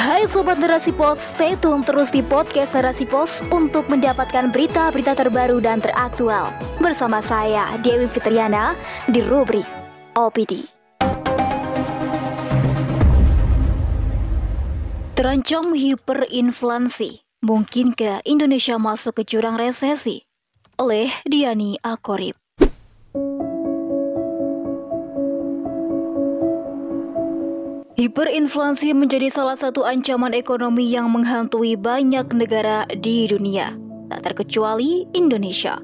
Hai Sobat Narasi Pos, stay tune terus di podcast Narasi Pos untuk mendapatkan berita-berita terbaru dan teraktual. Bersama saya, Dewi Fitriana, di rubrik OPD. Terancam hiperinflasi, mungkinkah Indonesia masuk ke jurang resesi? Oleh Diani Akorib. Hiperinflasi menjadi salah satu ancaman ekonomi yang menghantui banyak negara di dunia, tak terkecuali Indonesia.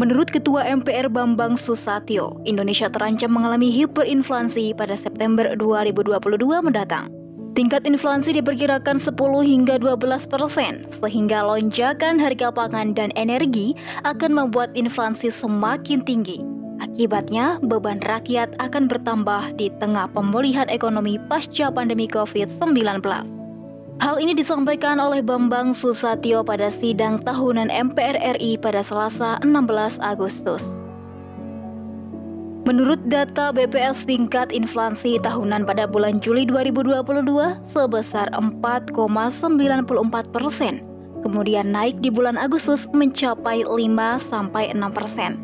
Menurut Ketua MPR Bambang Susatyo, Indonesia terancam mengalami hiperinflasi pada September 2022 mendatang. Tingkat inflasi diperkirakan 10 hingga 12 persen, sehingga lonjakan harga pangan dan energi akan membuat inflasi semakin tinggi. Akibatnya, beban rakyat akan bertambah di tengah pemulihan ekonomi pasca pandemi COVID-19. Hal ini disampaikan oleh Bambang Susatyo pada sidang tahunan MPR RI pada Selasa 16 Agustus. Menurut data BPS tingkat inflasi tahunan pada bulan Juli 2022 sebesar 4,94 persen, kemudian naik di bulan Agustus mencapai 5 sampai 6 persen.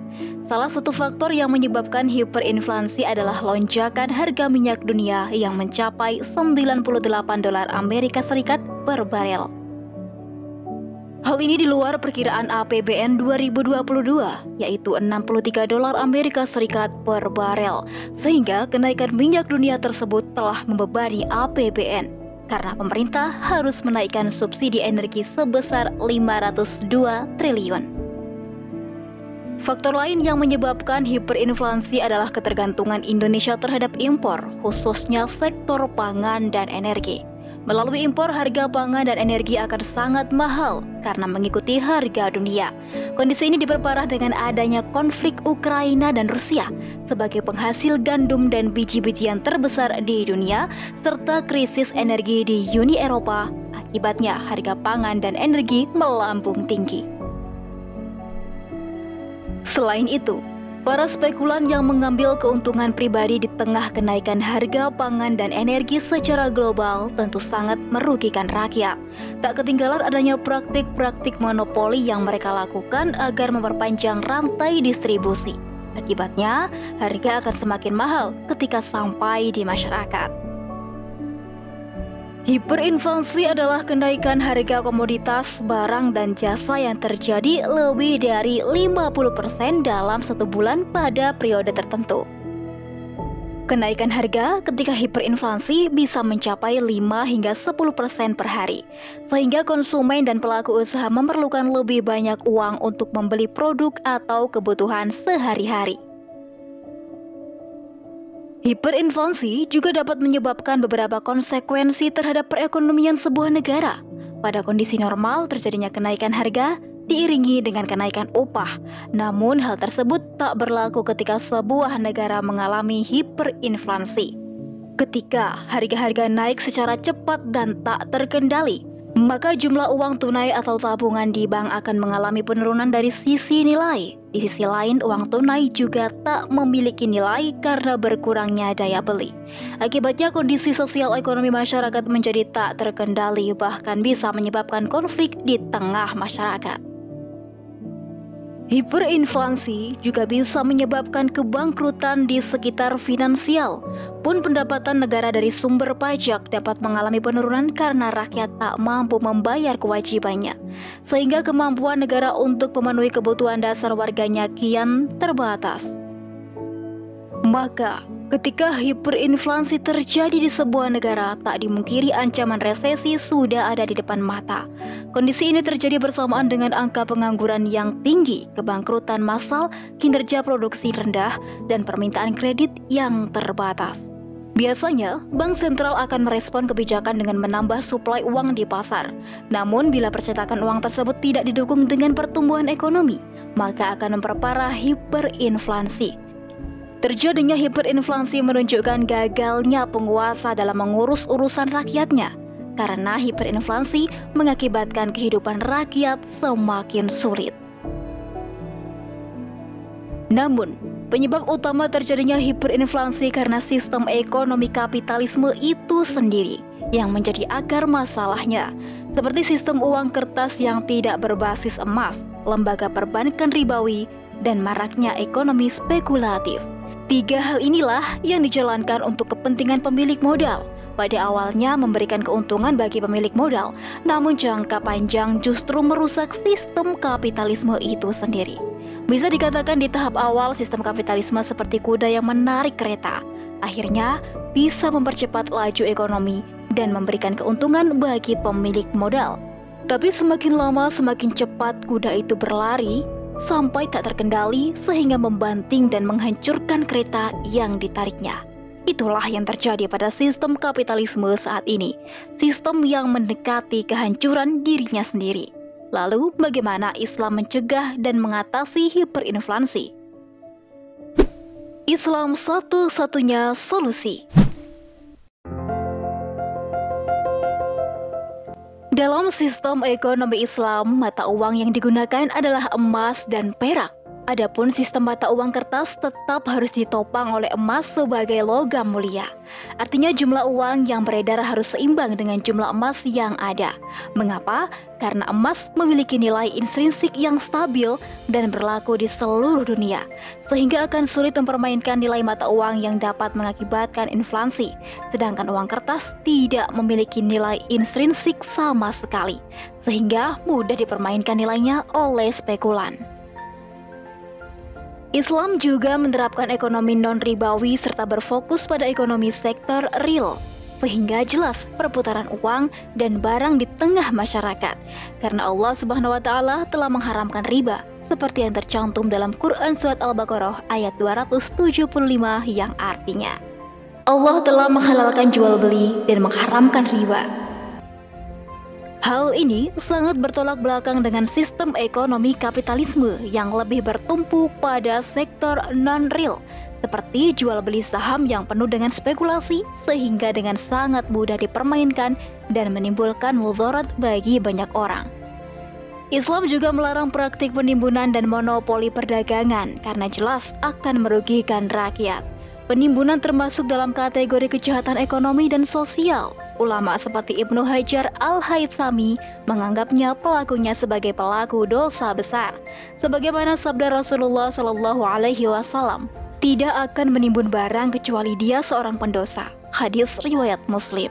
Salah satu faktor yang menyebabkan hiperinflasi adalah lonjakan harga minyak dunia yang mencapai 98 dolar Amerika Serikat per barel. Hal ini di luar perkiraan APBN 2022, yaitu 63 dolar Amerika Serikat per barel, sehingga kenaikan minyak dunia tersebut telah membebani APBN karena pemerintah harus menaikkan subsidi energi sebesar 502 triliun. Faktor lain yang menyebabkan hiperinflasi adalah ketergantungan Indonesia terhadap impor, khususnya sektor pangan dan energi. Melalui impor, harga pangan dan energi akan sangat mahal karena mengikuti harga dunia. Kondisi ini diperparah dengan adanya konflik Ukraina dan Rusia sebagai penghasil gandum dan biji-bijian terbesar di dunia, serta krisis energi di Uni Eropa. Akibatnya, harga pangan dan energi melambung tinggi. Selain itu, para spekulan yang mengambil keuntungan pribadi di tengah kenaikan harga pangan dan energi secara global tentu sangat merugikan rakyat. Tak ketinggalan adanya praktik-praktik monopoli yang mereka lakukan agar memperpanjang rantai distribusi. Akibatnya, harga akan semakin mahal ketika sampai di masyarakat. Hiperinflasi adalah kenaikan harga komoditas, barang, dan jasa yang terjadi lebih dari 50% dalam satu bulan pada periode tertentu. Kenaikan harga ketika hiperinflasi bisa mencapai 5 hingga 10% per hari, sehingga konsumen dan pelaku usaha memerlukan lebih banyak uang untuk membeli produk atau kebutuhan sehari-hari. Hiperinflasi juga dapat menyebabkan beberapa konsekuensi terhadap perekonomian sebuah negara. Pada kondisi normal, terjadinya kenaikan harga diiringi dengan kenaikan upah. Namun, hal tersebut tak berlaku ketika sebuah negara mengalami hiperinflasi. Ketika harga-harga naik secara cepat dan tak terkendali, maka jumlah uang tunai atau tabungan di bank akan mengalami penurunan dari sisi nilai. Di sisi lain, uang tunai juga tak memiliki nilai karena berkurangnya daya beli. Akibatnya, kondisi sosial ekonomi masyarakat menjadi tak terkendali, bahkan bisa menyebabkan konflik di tengah masyarakat. Hiperinflasi juga bisa menyebabkan kebangkrutan di sekitar finansial. Pun pendapatan negara dari sumber pajak dapat mengalami penurunan karena rakyat tak mampu membayar kewajibannya. Sehingga kemampuan negara untuk memenuhi kebutuhan dasar warganya kian terbatas. Maka, ketika hiperinflasi terjadi di sebuah negara, tak dimungkiri ancaman resesi sudah ada di depan mata. Kondisi ini terjadi bersamaan dengan angka pengangguran yang tinggi, kebangkrutan massal, kinerja produksi rendah, dan permintaan kredit yang terbatas. Biasanya, bank sentral akan merespon kebijakan dengan menambah suplai uang di pasar. Namun, bila percetakan uang tersebut tidak didukung dengan pertumbuhan ekonomi, maka akan memperparah hiperinflasi. Terjadinya hiperinflasi menunjukkan gagalnya penguasa dalam mengurus urusan rakyatnya, karena hiperinflasi mengakibatkan kehidupan rakyat semakin sulit. Namun, Penyebab utama terjadinya hiperinflasi karena sistem ekonomi kapitalisme itu sendiri yang menjadi akar masalahnya, seperti sistem uang kertas yang tidak berbasis emas, lembaga perbankan ribawi, dan maraknya ekonomi spekulatif. Tiga hal inilah yang dijalankan untuk kepentingan pemilik modal. Pada awalnya memberikan keuntungan bagi pemilik modal, namun jangka panjang justru merusak sistem kapitalisme itu sendiri. Bisa dikatakan di tahap awal sistem kapitalisme seperti kuda yang menarik kereta. Akhirnya bisa mempercepat laju ekonomi dan memberikan keuntungan bagi pemilik modal. Tapi semakin lama semakin cepat kuda itu berlari sampai tak terkendali sehingga membanting dan menghancurkan kereta yang ditariknya. Itulah yang terjadi pada sistem kapitalisme saat ini, sistem yang mendekati kehancuran dirinya sendiri. Lalu, bagaimana Islam mencegah dan mengatasi hiperinflasi? Islam satu-satunya solusi. Dalam sistem ekonomi Islam, mata uang yang digunakan adalah emas dan perak. Adapun sistem mata uang kertas tetap harus ditopang oleh emas sebagai logam mulia. Artinya jumlah uang yang beredar harus seimbang dengan jumlah emas yang ada. Mengapa? Karena emas memiliki nilai intrinsik yang stabil dan berlaku di seluruh dunia, sehingga akan sulit mempermainkan nilai mata uang yang dapat mengakibatkan inflasi. Sedangkan uang kertas tidak memiliki nilai intrinsik sama sekali, sehingga mudah dipermainkan nilainya oleh spekulan. Islam juga menerapkan ekonomi non-ribawi serta berfokus pada ekonomi sektor real, sehingga jelas perputaran uang dan barang di tengah masyarakat. Karena Allah Subhanahu wa taala telah mengharamkan riba, seperti yang tercantum dalam Quran surat Al-Baqarah ayat 275 yang artinya Allah telah menghalalkan jual beli dan mengharamkan riba. Hal ini sangat bertolak belakang dengan sistem ekonomi kapitalisme yang lebih bertumpu pada sektor non-real, seperti jual beli saham yang penuh dengan spekulasi sehingga dengan sangat mudah dipermainkan dan menimbulkan mudarat bagi banyak orang. Islam juga melarang praktik penimbunan dan monopoli perdagangan karena jelas akan merugikan rakyat. Penimbunan termasuk dalam kategori kejahatan ekonomi dan sosial Ulama seperti Ibnu Hajar Al-Haythami menganggapnya pelakunya sebagai pelaku dosa besar. Sebagaimana sabda Rasulullah Shallallahu alaihi wasallam, tidak akan menimbun barang kecuali dia seorang pendosa. Hadis riwayat Muslim.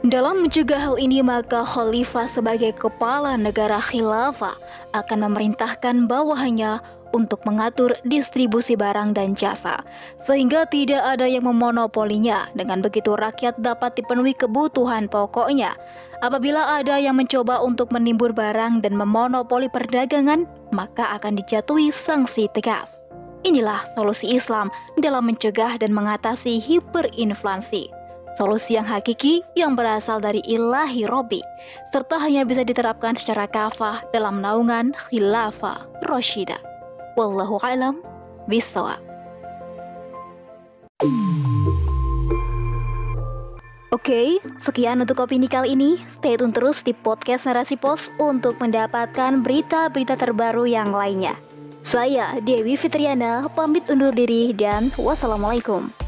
Dalam mencegah hal ini, maka khalifah sebagai kepala negara khilafah akan memerintahkan bawahannya untuk mengatur distribusi barang dan jasa, sehingga tidak ada yang memonopolinya. Dengan begitu, rakyat dapat dipenuhi kebutuhan pokoknya. Apabila ada yang mencoba untuk menimbun barang dan memonopoli perdagangan, maka akan dijatuhi sanksi tegas. Inilah solusi Islam dalam mencegah dan mengatasi hiperinflasi. Solusi yang hakiki yang berasal dari ilahi Robi, serta hanya bisa diterapkan secara kafah dalam naungan khilafah Roshidah. Wallahu alam bisawab. Oke, sekian untuk opini kali ini. Stay tune terus di podcast Narasi Pos untuk mendapatkan berita-berita terbaru yang lainnya. Saya Dewi Fitriana, pamit undur diri dan wassalamualaikum.